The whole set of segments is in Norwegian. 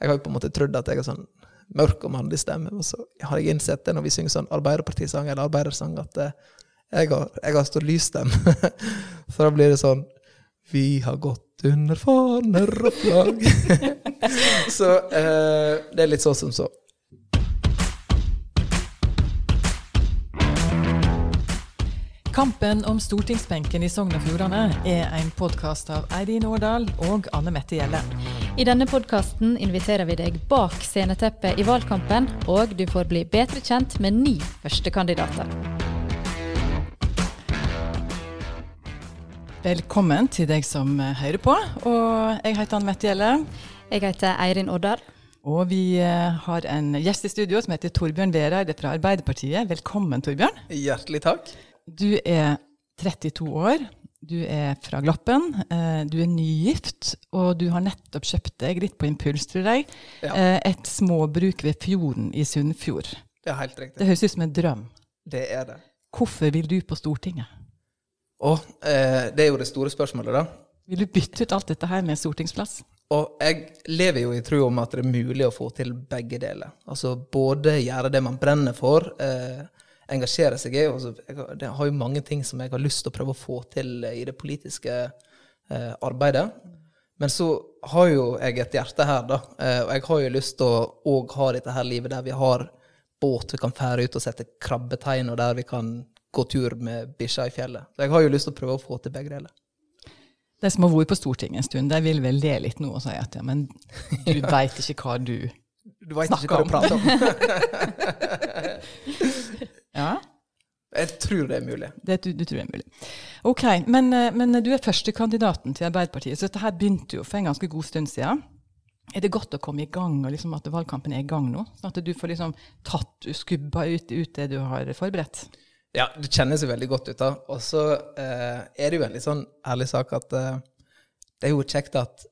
Jeg har jo på en måte trodd at jeg har sånn mørk og mannlig stemme, og så har jeg innsett det når vi synger sånn Arbeiderpartisang eller arbeidersang, at eh, jeg har, jeg har så lys så da blir det sånn Vi har gått under faner og flagg. så eh, det er litt sånn som så. Kampen om stortingsbenken i Sogn og Fjordane er en podkast av Eirin Årdal og Anne Mette Gjelle. I denne podkasten inviterer vi deg bak sceneteppet i valgkampen, og du får bli bedre kjent med ni førstekandidater. Velkommen til deg som hører på. Og jeg heter Anne Mette Gjelle. Jeg heter Eirin Årdal. Og vi eh, har en gjest i studio som heter Torbjørn Vereide fra Arbeiderpartiet. Velkommen, Torbjørn. Hjertelig takk. Du er 32 år, du er fra Gloppen, eh, du er nygift, og du har nettopp kjøpt deg, litt på impuls, tror jeg, Ja. eh, et småbruk ved fjorden i Sunnfjord. Det er helt riktig. Det høres ut som en drøm. Det er det. Hvorfor vil du på Stortinget? Å, eh, det er jo det store spørsmålet, da. Vil du bytte ut alt dette her med stortingsplass? Og jeg lever jo i tro om at det er mulig å få til begge deler. Altså både gjøre det man brenner for, eh, engasjere seg i. og Jeg har, det har jo mange ting som jeg har lyst til å prøve å få til i det politiske eh, arbeidet. Men så har jo jeg et hjerte her, da. Eh, og jeg har jo lyst til å òg ha dette her livet der vi har båt vi kan fære ut og sette krabbetein, og der vi kan gå tur med bikkja i fjellet. Så jeg har jo lyst til å prøve å få til begge deler. De som har vært på Stortinget en stund, de vil vel le litt nå og si at ja, men du veit ikke hva du Du vet snakker ikke hva om. du prater om. Ja, Jeg tror det er mulig. det du, du tror er mulig. Ok, men, eh, men du er førstekandidaten til Arbeiderpartiet, så dette her begynte jo for en ganske god stund siden. Er det godt å komme i gang, og liksom at valgkampen er i gang nå? Sånn at du får liksom tatt, skubba ut, ut det du har forberedt? Ja, det kjennes jo veldig godt ut, da. Og så eh, er det jo en litt sånn ærlig sak at eh, det er jo kjekt at,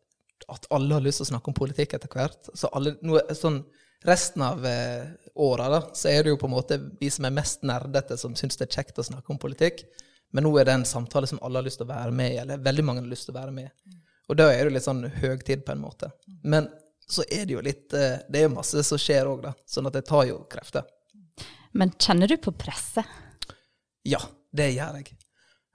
at alle har lyst til å snakke om politikk etter hvert. Så alle, nå, er- sånn, resten av eh, åra da, så er det jo på en måte vi som er mest nerdete, som syns det er kjekt å snakke om politikk. Men nå er det en samtale som alle har lyst til å være med i, eller veldig mange har lyst til å være med i. Og da er det litt sånn høgtid, på en måte. Men så er det jo litt eh, Det er jo masse som skjer òg, da. Sånn at det tar jo krefter. Men kjenner du på presset? Ja, det gjør jeg.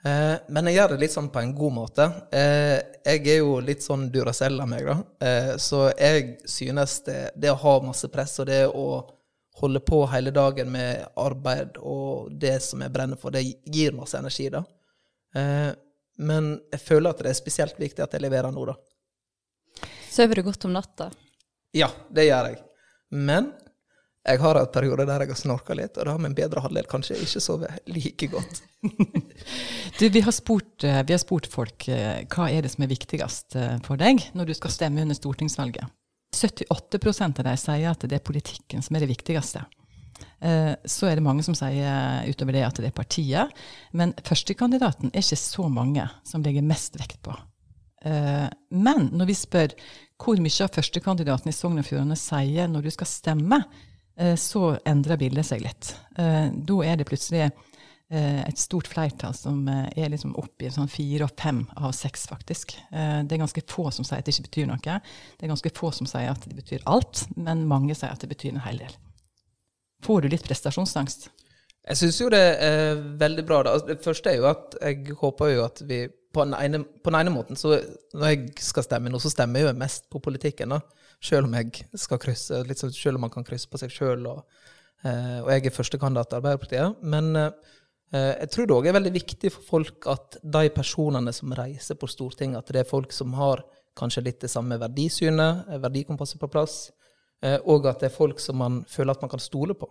Eh, men jeg gjør det litt sånn på en god måte. Eh, jeg er jo litt sånn Duracell av meg, da. Eh, så jeg synes det, det å ha masse press og det å holde på hele dagen med arbeid og det som jeg brenner for, det gir masse energi, da. Eh, men jeg føler at det er spesielt viktig at jeg leverer nå, da. Sover du godt om natta? Ja, det gjør jeg. Men jeg har hatt perioder der jeg har snorka litt, og da har min bedre halvdel kanskje ikke sovet like godt. Du, vi har spurt, eh, vi har spurt folk eh, hva er det som er viktigst eh, for deg når du skal stemme under stortingsvalget. 78 av dem sier at det er politikken som er det viktigste. Så er det mange som sier utover det at det er partiet. Men førstekandidaten er ikke så mange som legger mest vekt på. Men når vi spør hvor mye av førstekandidaten i Sogn og Fjordane sier når du skal stemme, så endrer bildet seg litt. Da er det plutselig et stort flertall som eh, er liksom oppe i sånn fire og fem av seks, faktisk. Eh, Det er ganske få som sier at det ikke betyr noe. Det er ganske få som sier at det betyr alt, men mange sier at det betyr en hel del. Får du litt prestasjonsangst? Jeg syns jo det er veldig bra. Altså, Det første er jo at jeg håper jo at vi på den ene, på den ene måten så Når jeg skal stemme nå, så stemmer jeg jo mest på politikken, da. Selv om jeg skal krysse, sånn, selv om man kan krysse på seg sjøl. Og, eh, og jeg er førstekandidat til Arbeiderpartiet. Men eh, jeg tror det òg er veldig viktig for folk at de personene som reiser på Stortinget, at det er folk som har kanskje litt det samme verdisynet, eh, verdikompasset på plass, eh, og at det er folk som man føler at man kan stole på.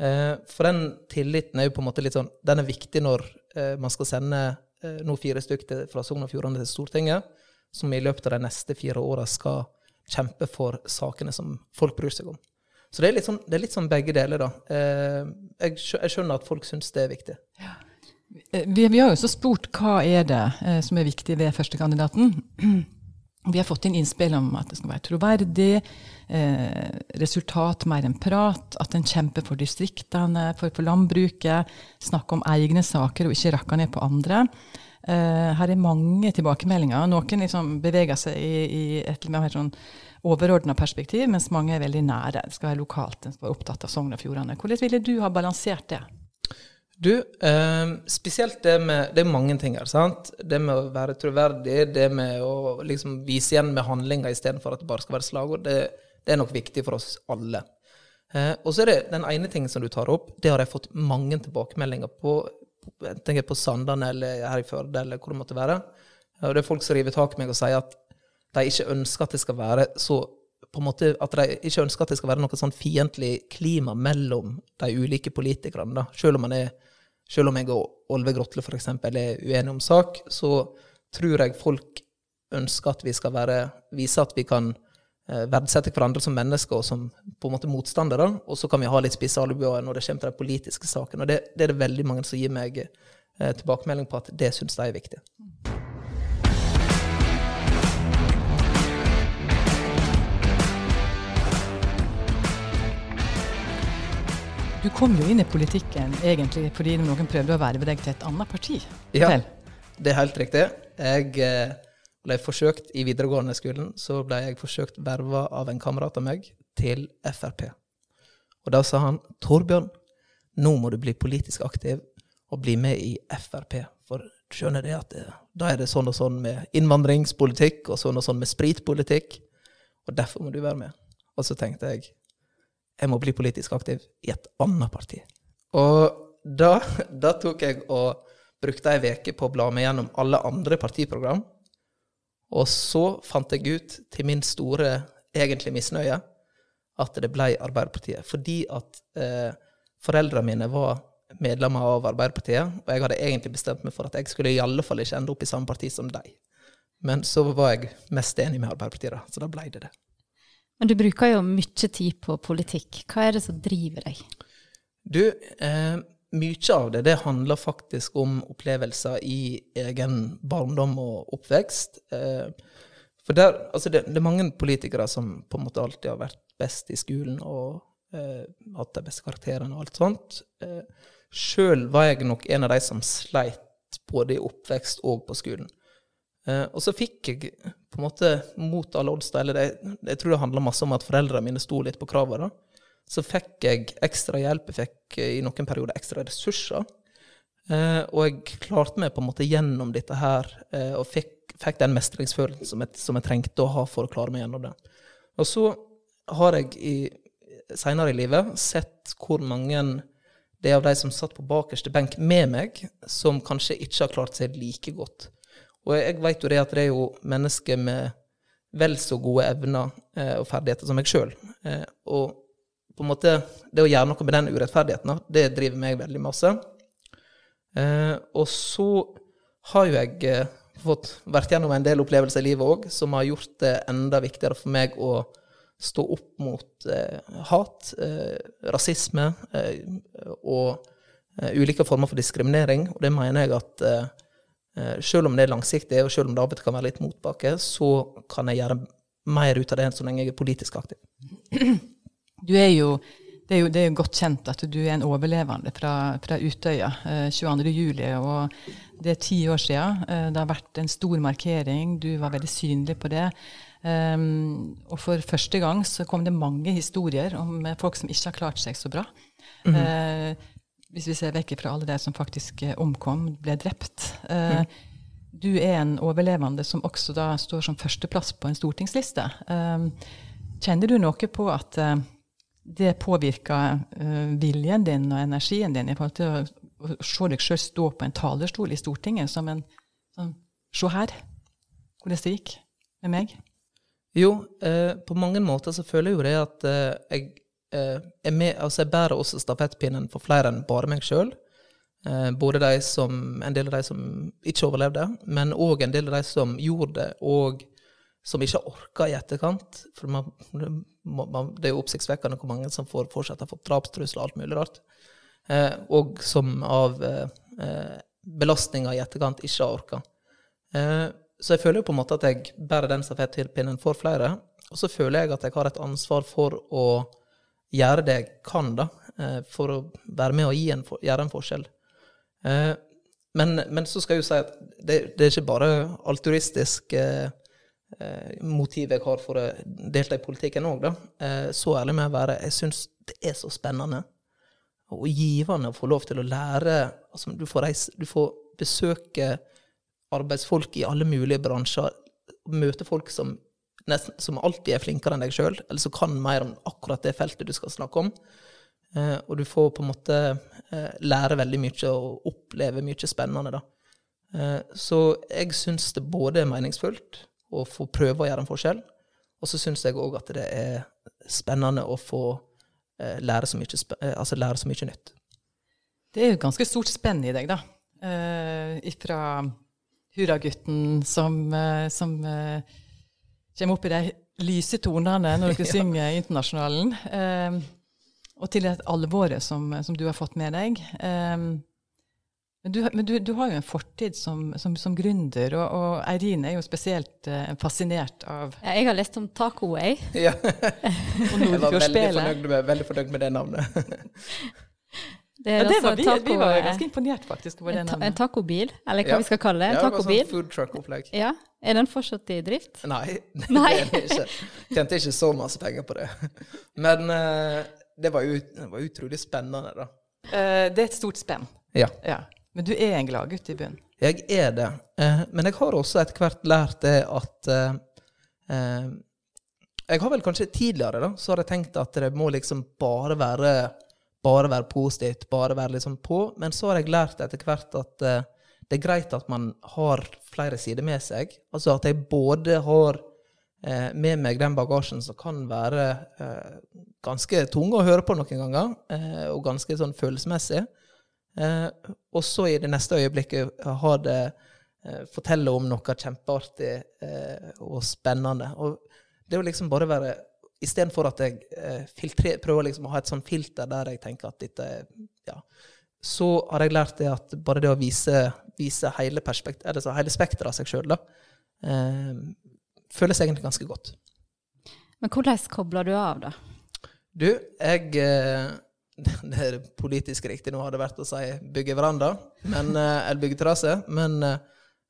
Eh, For den tilliten er jo på en måte litt sånn, den er viktig når eh, man skal sende eh, nå fire stykker fra Sogn og Fjordane til Stortinget, som i løpet av de neste fire åra skal kjempe for sakene som folk bryr seg om. Så det er litt sånn, er litt sånn begge deler, da. Eh, Jeg jeg skjønner at folk syns det er viktig. Ja. Vi, vi har jo også spurt hva er det eh, som er viktig ved førstekandidaten. Vi har fått inn innspill om at det skal være troverdig, eh, resultat mer enn prat, at en kjemper for distriktene, for, for landbruket, snakke om egne saker og ikke rakke ned på andre. Eh, her er mange tilbakemeldinger. Noen liksom beveger seg i, i et mer sånn overordna perspektiv, mens mange er veldig nære. Det skal være lokalt, en skal være opptatt av Sogn og Fjordane. Hvordan ville du ha balansert det? Du, eh, spesielt det med Det er mange ting her. sant? Det med å være troverdig, det med å liksom vise igjen med handlinger istedenfor at det bare skal være slagord, det, det, er nok viktig for oss alle. Eh, og så er det den ene tingen som du tar opp, det har jeg fått mange tilbakemeldinger på. Jeg tenker på Sandane eller her i Førde eller hvor det måtte være. Og det er folk som river tak i meg og sier at de ikke ønsker at det skal være så på en måte, At de ikke ønsker at det skal være noe sånn fiendtlig klima mellom de ulike politikerne. da. Selv om, er, selv om jeg og Olve Grotle f.eks. er uenige om sak, så tror jeg folk ønsker at vi skal være, vise at vi kan eh, verdsette hverandre som mennesker og som på en måte motstandere. Og så kan vi ha litt spisse albuer når det kommer til de politiske sakene. Og det, det, er det veldig mange som gir meg eh, tilbakemelding på at det syns de er viktig. Du kom jo inn i politikken egentlig fordi noen prøvde å verve deg til et annet parti. Ja, det er helt riktig. Jeg eh, ble forsøkt i videregående skolen, så ble jeg forsøkt verva av en kamerat av meg til Frp. Og da sa han Torbjørn, nå må du bli politisk aktiv og bli med i Frp. For skjønner det at det, da er det sånn og sånn med innvandringspolitikk og sånn og sånn med spritpolitikk. Og derfor må du være med. Og så tenkte jeg jeg må bli politisk aktiv i et annet parti. Og da, da tok jeg og brukte ei uke på å bla meg gjennom alle andre partiprogram. Og så fant jeg ut, til min store egentlig misnøye, at det ble Arbeiderpartiet. Fordi at eh, foreldrene mine var medlemmer av Arbeiderpartiet, og jeg hadde egentlig bestemt meg for at jeg skulle i alle fall ikke ende opp i samme parti som dem. Men så var jeg mest enig med Arbeiderpartiet, da, så da ble det det. Men du bruker jo mye tid på politikk. Hva er det som driver deg? Du, eh, mye av det det handler faktisk om opplevelser i egen barndom og oppvekst. Eh, for der, altså det, det, er mange politikere som på en måte alltid har vært best i skolen og eh, hatt de beste karakterene og alt sånt. Eh, Sjøl var jeg nok en av de som sleit både i oppvekst og på skolen. Eh, og så fikk jeg på en måte mot alle odds, eller det, jeg tror det handler masse om at foreldrene mine sto litt på kravene, Så fikk jeg ekstra hjelp, jeg fikk eh, i noen perioder ekstra ressurser. Eh, og jeg klarte meg på en måte gjennom dette her, og fikk, fikk den mestringsfølelsen som jeg, som jeg, trengte å ha for å klare meg gjennom det. Og så har jeg i, seinere i livet sett hvor mange det er av de som satt på bakerste benk med meg, som kanskje ikke har klart seg like godt. Og jeg vet jo det at det er jo mennesker med vel så gode evner eh, og ferdigheter som meg sjøl. Eh, og på en måte det å gjøre noe med den urettferdigheten, det driver meg veldig masse. Eh, og så har jo jeg eh, fått vært gjennom en del opplevelser i livet òg som har gjort det enda viktigere for meg å stå opp mot eh, hat, eh, rasisme og ulike former for diskriminering. Og det mener jeg at selv om det er langsiktig, og selv om det av og til kan være litt motbakke, så kan jeg gjøre mer ut av det enn så lenge jeg er politisk aktiv. Du er jo, det, er jo, det er jo godt kjent at du er en overlevende fra, fra Utøya eh, 22.07. Og det er ti år siden. Eh, det har vært en stor markering. Du var veldig synlig på det. Um, og for første gang så kom det mange historier om folk som ikke har klart seg så bra. Mm -hmm. uh, hvis vi ser vekk fra alle de som faktisk eh, omkom, ble drept. Eh, mm. Du er en overlevende som også da står som førsteplass på en stortingsliste. Eh, kjenner du noe på at det påvirker viljen din og energien din i forhold til å, se deg sjøl stå på en talerstol i Stortinget som en sånn Se her hvordan det gikk med meg. Jo, eh, på mange måter så føler jeg jo det at eh, jeg Eh, er med, altså jeg bærer også stafettpinnen for flere enn bare meg sjøl. Eh, både de som, en del av de som ikke overlevde, men òg en del av de som gjorde det, og som ikke orka i etterkant. For man, man, det er jo oppsiktsvekkende hvor mange som får fortsette å få drapstrusler og alt mulig rart. Eh, og som av belastninger i etterkant ikke har orka. så jeg føler jo på en måte at jeg bærer den stafettpinnen for flere. Og så føler jeg at jeg har et ansvar for å gjøre det jeg kan da, eh, for å være med og en, gjøre en forskjell. Eh, men, men, så skal jeg jo si at det, det er ikke bare altruistisk eh, motiv jeg har for å delta i politikken òg, da. Så ærlig må jeg være. Jeg syns det er så spennende og givende å få lov til å lære. Altså, du, får reise, du får besøke arbeidsfolk i alle mulige bransjer. Møte folk som, nesten, som alltid er flinkere enn deg sjøl, eller som kan mer om akkurat det feltet du skal snakke om. Eh, og du får på en måte eh, lære veldig mye og oppleve mye spennende, da. Eh, så jeg syns det både er meningsfullt å få prøve å gjøre en forskjell, og så syns jeg òg at det er spennende å få lære så, mye, altså lære så mye nytt. Det er jo ganske stort spenn i deg, da. Eh, fra hurragutten som, som eh, kommer opp i de lyse tonene når dere synger Internasjonalen. Um, og til det alvoret som, som, du har fått med deg. Um, men, du, men du, du, har jo en fortid som, som, som gründer, og, og, Eirin er jo spesielt uh, fascinert av ja, Jeg har lest om Tacoway. Ja. jeg var veldig fornøyd, med, veldig fornøyd med det navnet. Det ja, det var vi, taco, vi, var ganske imponert faktisk over det navnet. En tacobil, eller hva ja. vi skal kalle det. En ja, tacobil. Sånn food truck-opplegg. Ja. Er den fortsatt i drift? Nei, Nei. det er ikke. Tjente ikke så masse penger på det. Men uh, det var, ut, det var utrolig spennende, da. Uh, det er et stort spenn. Ja. ja. Men du er en gladgutt i bunnen? Jeg er det. Uh, men jeg har også etter hvert lært det at uh, Jeg har vel kanskje tidligere da, så har jeg tenkt at det må liksom bare være bare være positivt, bare være liksom på. Men så har jeg lært etter hvert at det er greit at man har flere sider med seg. Altså at jeg både har Eh, med meg den bagasjen som kan være eh, ganske tung å høre på noen ganger, eh, og ganske sånn følelsesmessig. og så i det neste øyeblikket ha det fortelle om noe kjempeartig og spennende. Og det å liksom bare være Istedenfor at jeg filtrer, prøver liksom å ha et sånn filter der jeg tenker at dette ja, Så har jeg lært det at bare det å vise, vise hele, hele spekteret av seg sjøl, føles egentlig ganske godt. Men hvordan kobler du av, da? Du, jeg eh, Det er politisk riktig nå har det vært å si bygge veranda, men, eh, eller bygge terrasse. Men eh,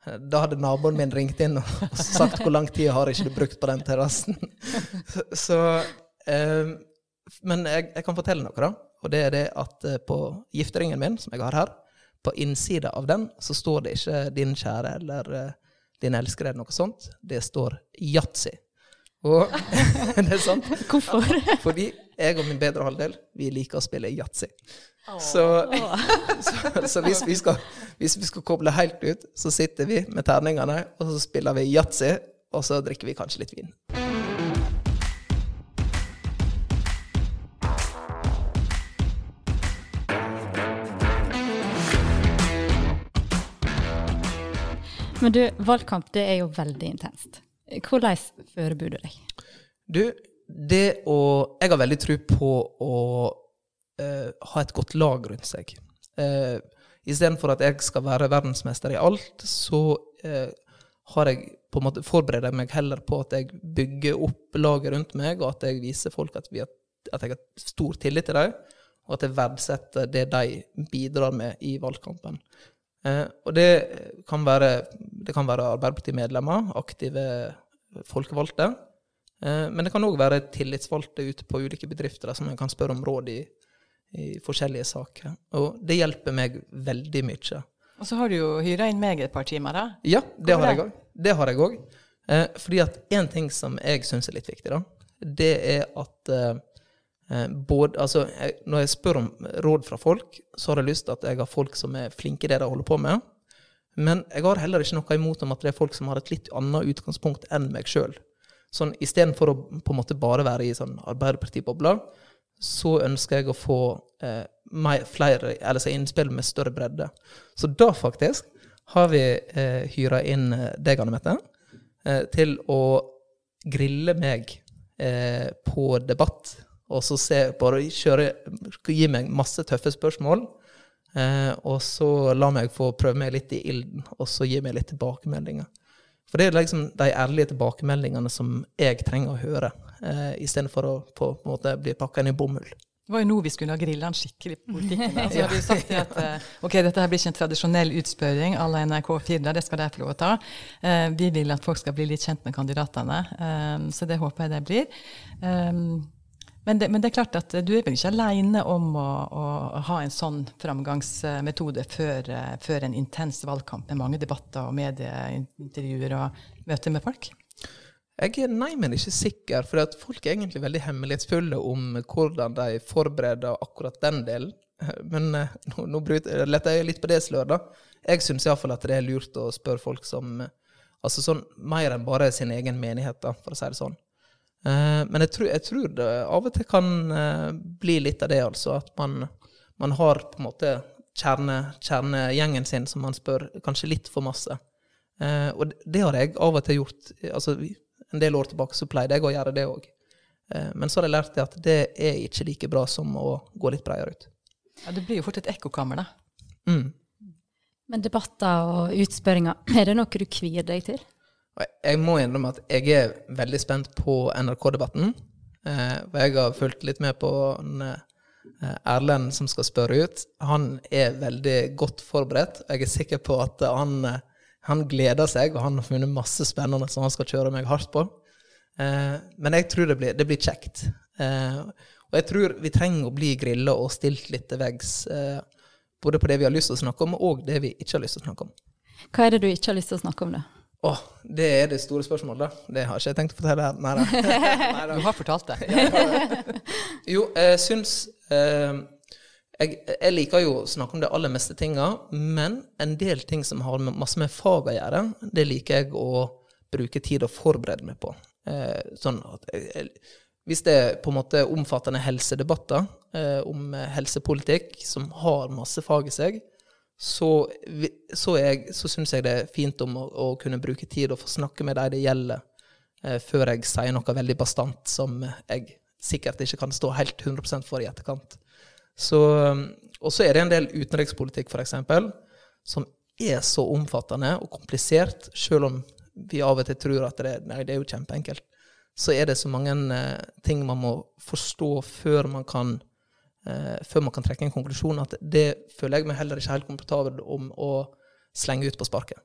da hadde naboen min ringt inn og sagt hvor lang tid har ikke du brukt på den terrassen. Så Men jeg, jeg, kan fortelle noe, da. Og det er det at på gifteringen min, som jeg har her, på innsida av den så står det ikke 'din kjære' eller din elskede, eller noe sånt. Det står yatzy. Og det er sant. Hvorfor? Fordi jeg og min bedre halvdel vi liker å spille yatzy. Så, så, så hvis, vi skal, hvis, vi skal, koble helt ut, så sitter vi med terningene, og så spiller vi yatzy, og så drikker vi kanskje litt vin. Men du, valgkamp det er jo veldig intenst. Hvordan forbereder du deg? Du, det å Jeg har veldig tro på å uh, ha et godt lag rundt seg. Uh, Istedenfor at jeg skal være verdensmester i alt, så uh, har jeg på en måte forbereder meg heller på at jeg bygger opp laget rundt meg, og at jeg viser folk at, har, at jeg har stor tillit til dem, og at jeg verdsetter det de bidrar med i valgkampen. Eh, og det kan være, det kan være Arbeiderparti-medlemmer, aktive folkevalgte. Eh, men det kan òg være tillitsvalgte ute på ulike bedrifter som en kan spørre om råd i, i forskjellige saker. Og det hjelper meg veldig mye. Og så har du jo hyra inn meg et par timer, da. Ja, det har jeg òg. Det har jeg òg. Eh, fordi at én ting som jeg syns er litt viktig, da, det er at eh, Eh, både, altså, jeg, når jeg spør om råd fra folk, så har jeg lyst til at jeg har folk som er flinke i det de holder på med. Men jeg har heller ikke noe imot om at det er folk som har et litt annet utgangspunkt enn meg sjøl. Sånn, Istedenfor å på en måte bare være i sånn Arbeiderparti-bobla, så ønsker jeg å få eh, flere, eller så innspill med større bredde. Så da faktisk har vi eh, hyra inn eh, deg, Anne Mette, eh, til å grille meg eh, på debatt og så se, bare kjøre, gi meg masse tøffe spørsmål. Eh, og så la meg få prøve meg litt i ilden, og så gi meg litt tilbakemeldinger. For det er liksom de ærlige tilbakemeldingene som jeg trenger å høre, eh, istedenfor å på, på en måte bli pakka inn i bomull. Det var jo nå vi skulle ha grilla han skikkelig på politikken. Da. Så hadde vi sagt at uh, ok, dette her blir ikke en tradisjonell utspørring à la NRK4, det skal de få lov å ta. Uh, vi vil at folk skal bli litt kjent med kandidatene, um, så det håper jeg det blir. Men, det, men det, er klart at du er ikke alene om å, å ha en sånn framgangsmetode før, uh, før, en intens valgkamp med mange debatter og medieintervjuer og møter med folk? Jeg er nei, men ikke sikker, for folk er egentlig veldig hemmelighetsfulle om hvordan de forbereder akkurat den delen. Men eh, nå, nå letter jeg litt på det sløret, da. Jeg syns iallfall at det er lurt å spørre folk som Altså sånn mer enn bare sin egen menighet, da, for å si det sånn. Eh, men jeg tror, jeg tror, det av og til kan eh, bli litt av det, altså. At man, man har på en måte kjerne, kjernegjengen sin som man spør kanskje litt for masse. Og det har jeg av og til gjort. altså en del år tilbake så pleide jeg å gjøre det òg. Eh, men så har jeg lært det at det er ikke like bra som å gå litt bredere ut. Ja, Det blir jo fort et ekkokammer, da. Mm. Men debatter og utspørringer, er det noe du kvier deg til? Jeg må innrømme at jeg er veldig spent på NRK-debatten. Eh, jeg har fulgt litt med på eh, Erlend som skal spørre ut. Han er veldig godt forberedt. Jeg er sikker på at han han gleder seg, og han har funnet masse spennende som han skal kjøre meg hardt på. Eh, men jeg tror det blir, det blir kjekt. Eh, og jeg tror vi trenger å bli grilla og stilt litt til veggs. Eh, både på det vi har lyst til å snakke om, og det vi ikke har lyst til å snakke om. Hva er det du ikke har lyst til å snakke om, da? Åh, oh, Det er det store spørsmålet, da. Det har ikke jeg tenkt å fortelle her. Nei da. Du har fortalt det. jo, jeg syns eh, jeg, jeg, liker jo å snakke om det aller meste tinga, men en del ting som har masse med fag å gjøre, det liker jeg å bruke tid og forberede meg på. Eh, sånn at jeg, hvis det er på en måte omfattende helsedebatter eh, om helsepolitikk som har masse fag i seg, så, så, jeg, så syns jeg det er fint om å, å, kunne bruke tid og få snakke med de det gjelder, eh, før jeg sier noe veldig bastant som jeg sikkert ikke kan stå helt 100% for i etterkant. Så, og så er det en del utenrikspolitikk, f.eks., som er så omfattende og komplisert, selv om vi av og til tror at det, nei, det er jo kjempeenkelt. Så er det så mange eh, ting man må forstå før man kan eh, før man kan trekke en konklusjon, at det føler jeg meg heller ikke helt komfortabel om å slenge ut på sparket.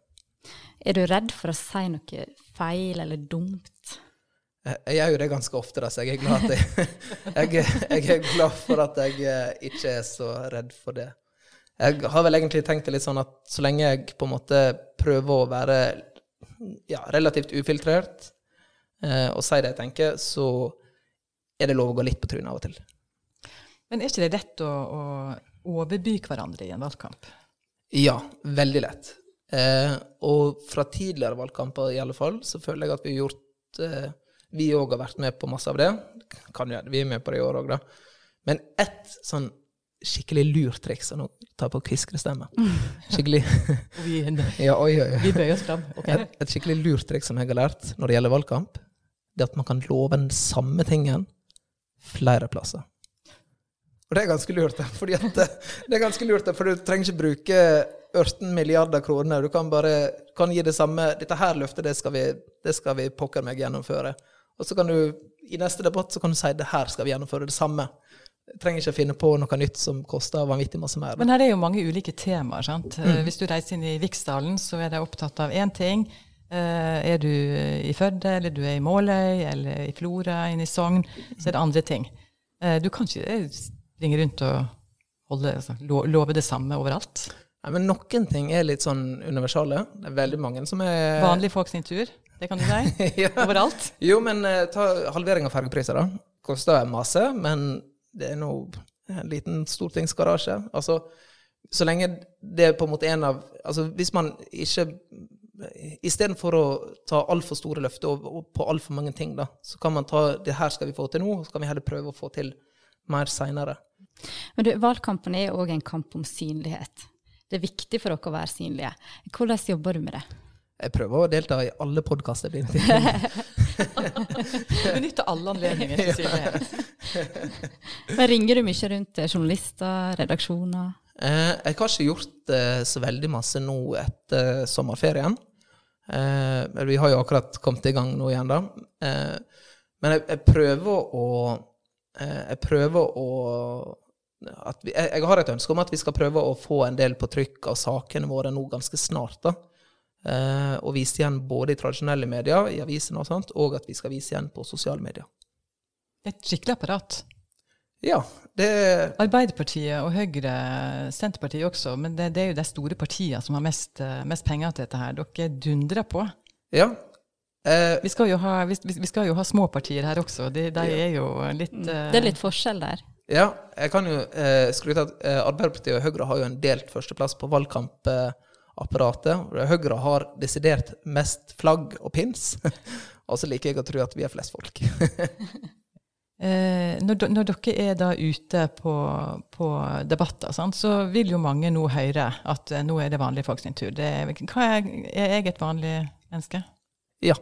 Er du redd for å si noe feil eller dumt? Jeg gjør jo det ganske ofte, da, så jeg er glad, jeg, jeg, jeg er glad for at jeg eh, ikke er så redd for det. Jeg har vel egentlig tenkt det litt sånn at så lenge jeg på en måte prøver å være ja, relativt ufiltrert eh, og si det jeg tenker, så er det lov å gå litt på trynet av og til. Men er ikke det lett å, å overby hverandre i en valgkamp? Ja, veldig lett. Eh, og fra tidligere valgkamper i alle fall, så føler jeg at vi har gjort eh, vi òg har vært med på masse av det. Kan jo Vi er med på det i år òg, da. Men ett sånn skikkelig lurt triks tar jeg på kviskrestemme. Skikkelig ja, oi, oi. Vi bøyer oss fram. Okay. Et, et, skikkelig lurt triks som jeg har lært når det gjelder valgkamp, det er at man kan love den samme tingen flere plasser. Og det er ganske lurt, fordi at, det er ganske lurt, for du trenger ikke bruke 18 milliarder kroner. Du kan bare kan gi det samme Dette her løftet, det skal vi, det skal vi pokker meg gjennomføre. Og så kan du i neste debatt så kan du si det her skal vi gjennomføre det samme. Jeg trenger ikke finne på noe nytt som koster vanvittig masse mer. Men her er jo mange ulike temaer. sant? Mm. Hvis du reiser inn i Viksdalen, så er de opptatt av én ting. Uh, er du i Førde, eller du er i Måløy, eller i Florø, inne i Sogn, så er det andre ting. Du kan ikke springe rundt og holde, altså, lo love det samme overalt. Nei, men Noen ting er litt sånn universale. Det er veldig mange som er Vanlige folk sin tur? Det kan du si? ja. Overalt? Jo, men uh, ta halvering av fergepriser, da. Koster masse, men det er nå en liten stortingsgarasje. Altså, så lenge det er på en måte en av Altså, hvis man ikke Istedenfor å ta altfor store løfter på altfor mange ting, da, så kan man ta det her skal vi få til nå, så kan vi heller prøve å få til mer seinere. Men du, valgkampen er òg en kamp om synlighet. Det er viktig for dere å være synlige. Hvordan jobber du med det? Jeg prøver å delta i alle podkaster. Benytte alle anledninger til synlighet. Men ringer du mye rundt journalister, redaksjoner? Eh, jeg har ikke gjort eh, så veldig masse nå etter sommerferien. Eh, vi har jo akkurat kommet i gang nå igjen, da. Eh, men jeg, jeg, prøver å eh, jeg prøver å vi, jeg, jeg har et ønske om at vi skal prøve å få en del på trykk av sakene våre nå ganske snart. da. Eh, og vise igjen både i tradisjonelle medier, i avisene og sånt, og at vi skal vise igjen på sosiale medier. Et skikkelig apparat. Ja, det Arbeiderpartiet og Høyre, Senterpartiet også, men det, det er jo de store partiene som har mest, eh, mest penger til dette her. Dere dundrer på. Ja. Eh, Vi skal jo ha, vi, vi skal jo ha små partier her også. De, de Ja. er jo litt uh, Det er litt forskjell der. ja, jeg kan jo uh, skryte at eh, Arbeiderpartiet og Høyre har jo en delt førsteplass på valgkampapparatet. Høyre har desidert mest flagg og pins. og så liker jeg å tro at vi er flest folk. Eh, når, når dere er da ute på, på debatter, sant, så vil jo mange nå høre at eh, nå er det vanlige folk sin tur. Det, hva er, er jeg et vanlig menneske? Ja.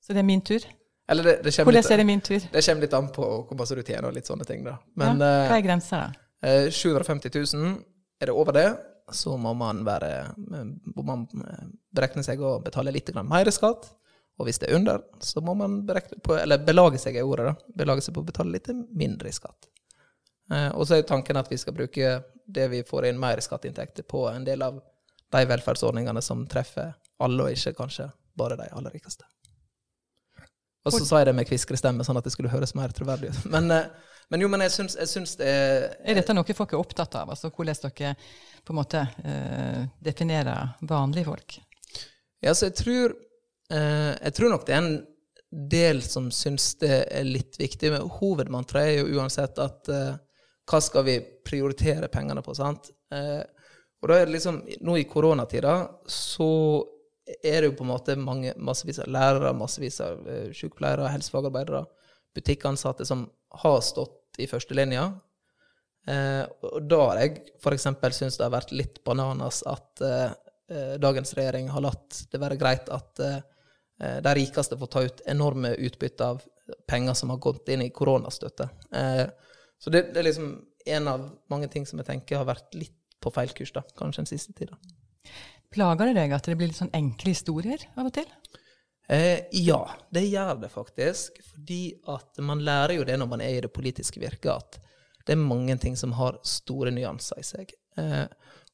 Så det er min tur? Eller det, det, Hvordan litt, er det min tur? det kommer litt an på hvor masse du tjener og litt sånne ting. da. Ja, hva eh, er grensa, da? Eh, 750 000, er det over det, så må man, være, må man eh, berekne seg å betale litt mer skatt. Og hvis det er under, så må man på, eller belage seg i ordet, da. Belage seg på å betale litt mindre i skatt. Eh, og så er tanken at vi skal bruke det vi får inn mer skatteinntekter på en del av de velferdsordningene som treffer alle, og ikke kanskje bare de aller rikeste. Og så sa jeg det med kviskrestemme, sånn at det skulle høres mer troverdig ut. Men, eh, men jo, men jeg syns, jeg syns det er Er dette noe folk er opptatt av? Altså hvordan dere på en måte uh, definerer vanlige folk? Ja, så jeg tror, uh, jeg tror nok det er en del som syns det er litt viktig, men hovedmantraet er jo uansett at uh, hva skal vi prioritere pengene på, sant? Og da er det liksom, nå i koronatida så er det jo på en måte mange, massevis av lærere, massevis av eh, sykepleiere, helsefagarbeidere, butikkansatte som har stått i førstelinja. Eh, og da har jeg f.eks. syntes det har vært litt bananas at eh, eh, dagens regjering har latt det være greit at eh, eh, de rikeste får ta ut enorme utbytte av penger som har gått inn i koronastøtte. Så det, det er liksom en av mange ting som jeg tenker har vært litt på feil kurs, da, kanskje den siste tida. Plager det deg at det blir litt sånn enkle historier av og til? Eh, ja, det gjør det faktisk. Fordi at man lærer jo det når man er i det politiske virket, at det er mange ting som har store nyanser i seg. Eh,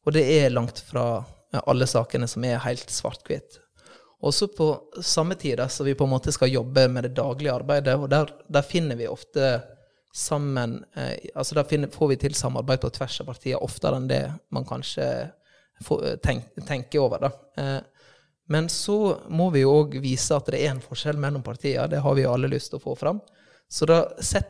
og det er langt fra alle sakene som er helt svart-hvitt. Også på samme tid som så vi på en måte skal jobbe med det daglige arbeidet, og der, der finner vi ofte sammen eh, altså Der finner, får vi til samarbeid på tvers av partier oftere enn det man kanskje tenk, tenker over. da. Eh, men så må vi jo òg vise at det er en forskjell mellom partiene. Det har vi jo alle lyst til å få fram. Så da,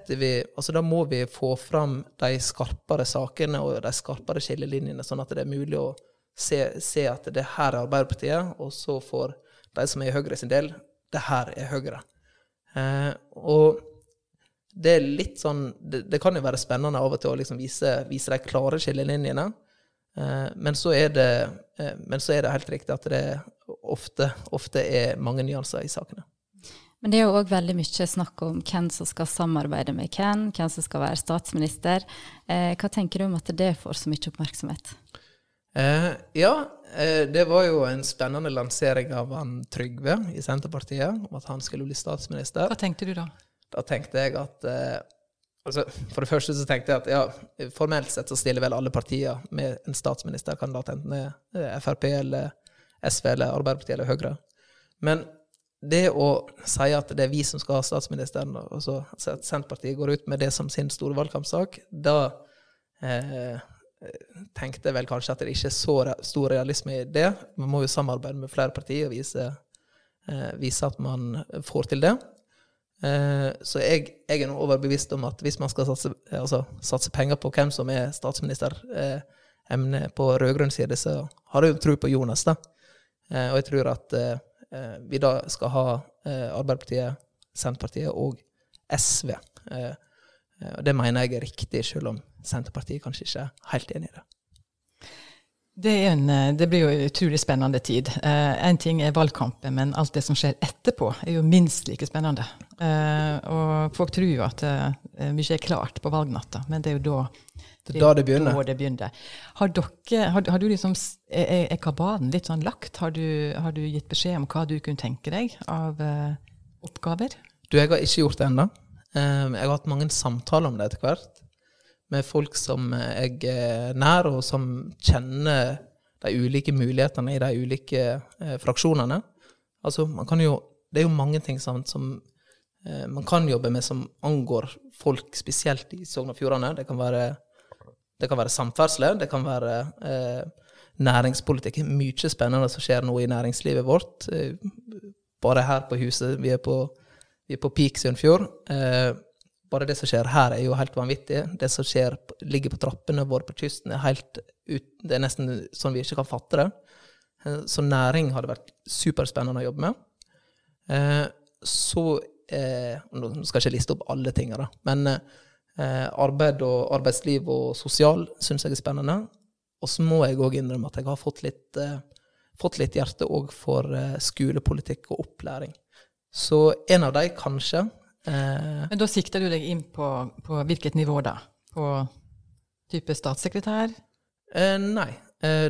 vi, altså da må vi få fram de skarpere sakene og de skarpere skillelinjene, sånn at det er mulig å se, se at det her er Arbeiderpartiet, og så får de som er i Høyre sin del, det her er Høyre. Eh, og det er litt sånn det, det kan jo være spennende av og til å liksom vise, vise de klare skillelinjene. Eh, men, så er det, eh, men så er det helt riktig at det ofte, ofte er mange nyanser i sakene. Men det er jo òg veldig mye snakk om hvem som skal samarbeide med hvem, hvem som skal være statsminister. Eh, hva tenker du om at det får så mye oppmerksomhet? Eh, ja, eh, det var jo en spennende lansering av han Trygve i Senterpartiet, om at han skulle bli statsminister. Hva tenkte du da? Da tenkte jeg at eh, altså, For det første så tenkte jeg at ja, formelt sett så stiller vel alle partier med en statsministerkandidat, enten det er Frp eller SV eller Arbeiderpartiet eller Høyre. Men det å si at det er vi som skal ha statsministeren, og så altså at Senterpartiet går ut med det som sin store valgkampsak, da eh, tenkte jeg vel kanskje at det ikke er så stor realisme i det. Man må jo samarbeide med flere partier og vise, eh, vise at man får til det. Eh, så jeg, jeg er nå overbevist om at hvis man skal satse, altså, satse penger på hvem som er statsministeremne på rød-grønn side, så har jeg jo tro på Jonas, da. Eh, og jeg tror at eh, eh, vi da skal ha eh, Arbeiderpartiet, Senterpartiet og SV. Eh, eh, og det mener jeg er riktig, selv om Senterpartiet kanskje ikke er helt enig i det. Det, en, eh, det blir jo en utrolig spennende tid. Én ting er valgkampen, men alt det som skjer etterpå, er jo minst like spennende. Eh, og folk tror jo at eh, mye er klart på valgnatta, men det er jo da Det da det begynner. Da det begynner. Har, dere, har, har du liksom, er, er kabalen litt sånn lagt? Har du, har du gitt beskjed om hva du kunne tenke deg av eh, oppgaver? Du, jeg har ikke gjort det ennå. Eh, jeg har hatt mange samtaler om det etter hvert, med folk som jeg er nær, og som kjenner de ulike mulighetene i de ulike eh, fraksjonene. Altså, jo Det er jo mange ting sant, som eh, man kan jobbe med som angår folk, spesielt i Sogn og Fjordane. Det kan være, det kan være samferdsel, det kan være eh, næringspolitikk. Mye spennende som skjer nå i næringslivet vårt. Eh, bare her på huset. Vi er på, vi på peak Sunnfjord. Eh, bare det som skjer her, er jo helt vanvittig. Det som skjer, ligger på trappene våre på kysten, er helt ut, Det er nesten sånn vi ikke kan fatte det. Eh, så næring hadde vært superspennende å jobbe med. Eh, så eh, Nå skal jeg ikke liste opp alle tingene. Men arbeid og arbeidsliv og sosial syns jeg er spennende. Og så må jeg òg innrømme at jeg har fått litt, fått litt hjerte òg for skolepolitikk og opplæring. Så en av de, kanskje. Men da sikter du deg inn på, på hvilket nivå da? På type statssekretær? nei.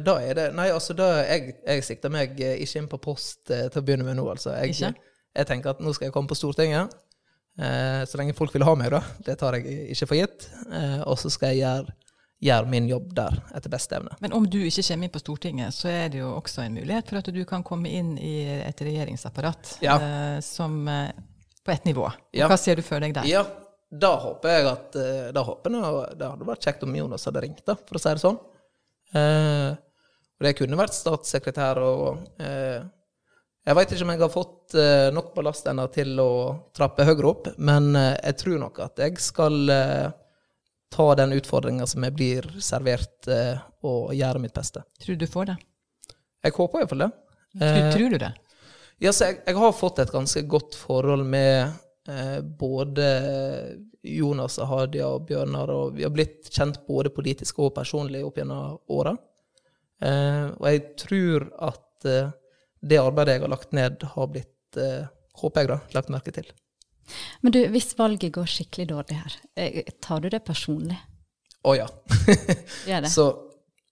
da er det Nei, altså, da, jeg, jeg sikter meg ikke inn på post til å begynne med nå, altså. Jeg, Ikke? Jeg tenker at nå skal jeg komme på Stortinget. Eh, så lenge folk vil ha meg, da. Det tar jeg ikke for gitt. Eh, og så skal jeg gjøre, gjøre min jobb der etter beste evne. Men om du ikke kommer inn på Stortinget, så er det jo også en mulighet for at du kan komme inn i et regjeringsapparat Ja. eh, som, eh, på ett nivå. Ja. Hva ser du for deg der? Ja, da håper jeg at eh, Da håper jeg Det hadde vært kjekt om Jonas hadde ringt, da, for å si det sånn. Eh, og det kunne vært statssekretær og eh, Jeg veit ikke om jeg har fått eh, nok ballast ennå til å trappe høyere opp, men eh, jeg tror nok at jeg skal eh, ta den utfordringa som jeg blir servert, og gjøre mitt beste. Tror du du får det? Jeg håper iallfall det. Tror, tror du det? Ja, jeg, jeg har fått et ganske godt forhold med eh, både Jonas og Hadia og Bjørnar, og vi har blitt kjent både politisk og personlig opp gjennom åra. Eh, og jeg tror at eh, det arbeidet jeg har lagt ned, har blitt, eh, håper jeg da, lagt merke til. Men du, hvis valget går skikkelig dårlig her, eh, tar du det personlig? Å ja. Gjør det? Så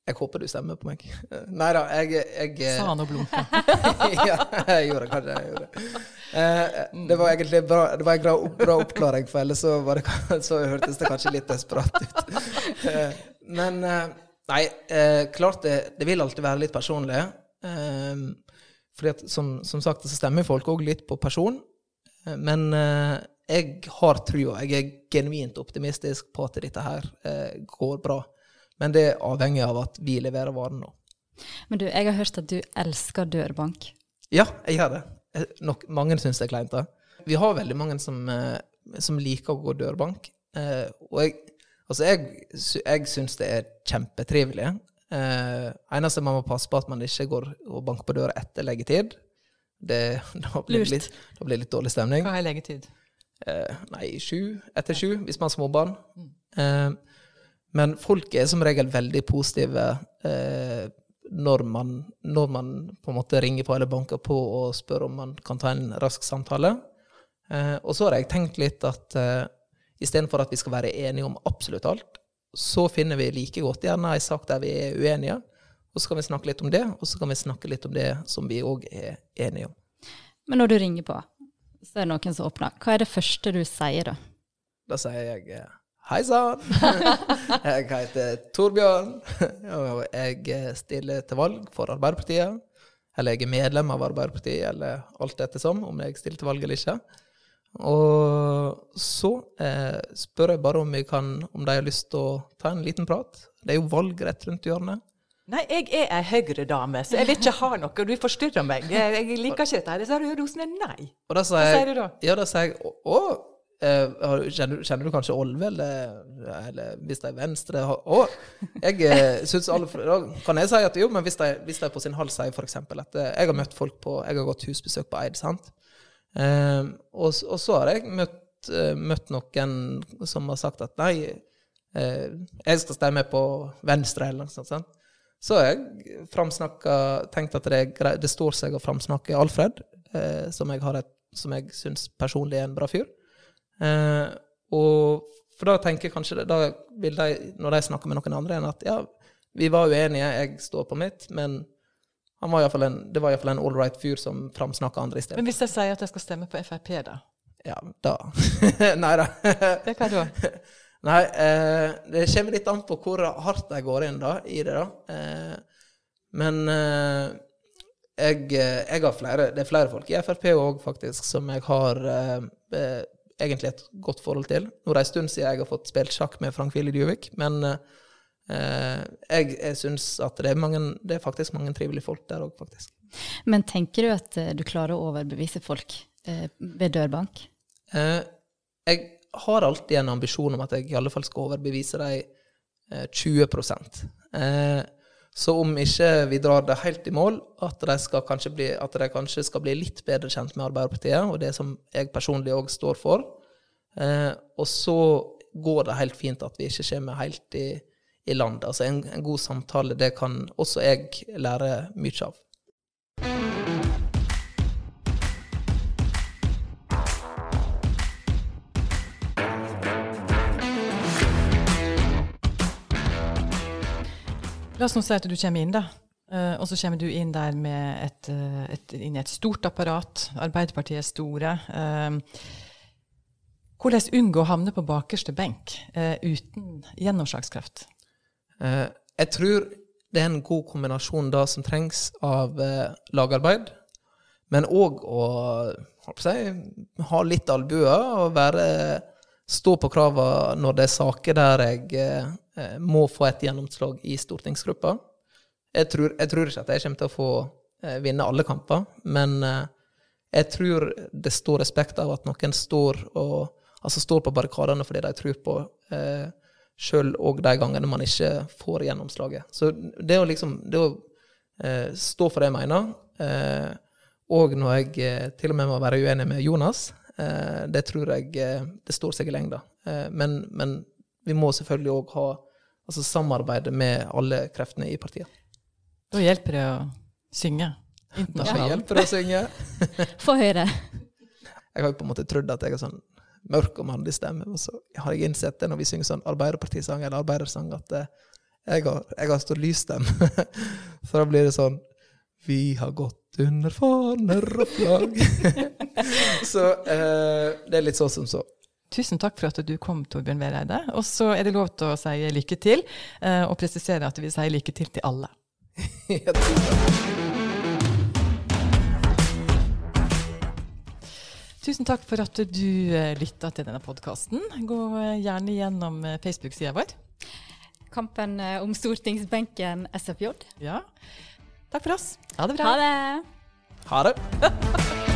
jeg håper du stemmer på meg. Nei da, jeg, jeg Sa han og blunka. ja, jeg gjorde kanskje. Jeg gjorde det. Eh, det var egentlig bra, det var en bra, bra oppklaring, for ellers så, var det, så hørtes det kanskje litt desperat ut. Eh, men eh, nei, eh, klart det, det vil alltid være litt personlig. Fordi at som, som sagt så stemmer folk òg litt på person. Men jeg har trua. Jeg er genuint optimistisk på at dette her går bra. Men det er avhengig av at vi leverer varen nå. Men du, jeg har hørt at du elsker dørbank. Ja, jeg gjør det. Eh, Nok, mange syns det er kleint. da. Vi har veldig mange som, eh, som liker å gå dørbank. Eh, og jeg, altså jeg, jeg syns det er kjempetrivelig. Eh, eneste man må passe på at man ikke går og banker på døra etter leggetid. Det, da, blir litt, da blir det litt dårlig stemning. Hva er leggetid? Eh, nei, sju etter sju, hvis man har småbarn. Eh, men folk er som regel veldig positive eh, når, man, når man på en måte ringer på eller banker på og spør om man kan ta en rask samtale. Eh, og så har jeg tenkt litt at eh, istedenfor at vi skal være enige om absolutt alt, så finner vi like godt gjerne ei sak der vi er uenige. Og så kan vi snakke litt om det, og så kan vi snakke litt om det som vi òg er enige om. Men når du ringer på, så er det noen som åpner. Hva er det første du sier da? Da sier jeg eh, hei sann. jeg heter Torbjørn, og jeg stiller til valg for Arbeiderpartiet. Eller jeg er medlem av Arbeiderpartiet, eller alt ettersom, om jeg stiller til valg eller ikke. Og så eh, spør jeg bare om, jeg kan, om de har lyst til å ta en liten prat. Det er jo valg rett rundt hjørnet. Nei, jeg er ei Høyre-dame, så jeg vil ikke ha noe. Du forstyrrer meg. Jeg, jeg liker ikke dette. her. Så sier du, nei. Og da sier Hva jeg, sier du da? Ja, da sier jeg å, å, eh, du- kjenner, kjenner du kanskje Olve, eller, eller hvis de er venstre Å, jeg eh, synes alle Da kan jeg si at jo, men hvis de, hvis de på sin hals sier f.eks. at eh, jeg har møtt folk på Jeg har gått husbesøk på Eid, sant? Eh, og, og så har jeg møtt, eh, møtt noen som har sagt at nei, eh, jeg skal stemme på Venstre, eller noe sånt. sant? Så har jeg Tenkt at det, det står seg å framsnakke Alfred, eh, som jeg, har jeg syns personlig er en bra fyr. Eh, og for da tenker jeg kanskje da vil de, når de snakker med noen andre, enn at ja, vi var uenige, jeg står på mitt, men han var en, det var iallfall en all right fyr som framsnakka andre i stedet. Men hvis jeg sier at jeg skal stemme på Frp, da? Ja, da Nei da. Det hva da? Nei, eh, det kommer litt an på hvor hardt jeg går inn da, i det. da. Eh, men eh, jeg, eh, jeg, har flere Det er flere folk i Frp òg, faktisk, som jeg har eh, egentlig et godt forhold til. Nå er det en stund siden jeg har fått spilt sjakk med Frank Willy Djuvik, men jeg, jeg syns at det er, mange, det er, faktisk mange trivelige folk der òg, faktisk. Men tenker du at du klarer å overbevise folk ved dørbank? jeg har alltid en ambisjon om at jeg i alle fall skal overbevise dem 20 eh, Så om ikke vi drar det helt i mål, at de, kanskje, kanskje skal bli litt bedre kjent med Arbeiderpartiet og det som jeg personlig òg står for. Eh, og så går det helt fint at vi ikke kommer helt i, i land. Altså en, en god samtale, det kan også jeg lære mye av. La oss nå si at du kommer inn, da. Uh, og så kommer du inn der med et, uh, et, inn i et stort apparat. Arbeiderpartiet er store. Uh, hvordan unngå å havne på bakerste benk uten gjennomslagskraft? jeg tror det er en god kombinasjon da som trengs av lagarbeid, men òg å si, ha litt albuer og være, stå på krava når det er saker der jeg Eh, må få et gjennomslag i stortingsgruppa. Jeg tror, jeg tror, ikke at jeg kommer til å få eh, vinne alle kamper, men eh, jeg tror det står respekt av at noen står, og, altså står på barrikadene fordi de tror på, eh, sjøl òg de gangene man ikke får gjennomslaget. Så det å liksom det å eh, stå for det jeg mener, eh, og når jeg til og med må være uenig med Jonas, det tror jeg det står seg i lengda. men, men vi må selvfølgelig òg ha altså samarbeide med alle kreftene i partiet. Da hjelper det å synge internasjonalt. Da hjelper det å synge. Få høre. Jeg har jo på en måte trodd at jeg har sånn mørk og mannlig stemme, og så har jeg innsett det når vi synger sånn Arbeiderpartisang eller arbeidersang, at eh, jeg har, jeg har så lys stemme. så da blir det sånn Vi har gått under faner og flagg. så eh, det er litt så som så. Tusen takk for at du kom, Torbjørn Vereide. Og så er det lov til å si lykke til, eh, og presisere at vi sier lykke til til alle. Tusen takk for at du eh, lytta til denne podkasten. Gå eh, gjerne gjennom Facebook-sida vår. Kampen om stortingsbenken SFJ. Ja. Takk for oss. Ha det bra. Ha det. Ha det.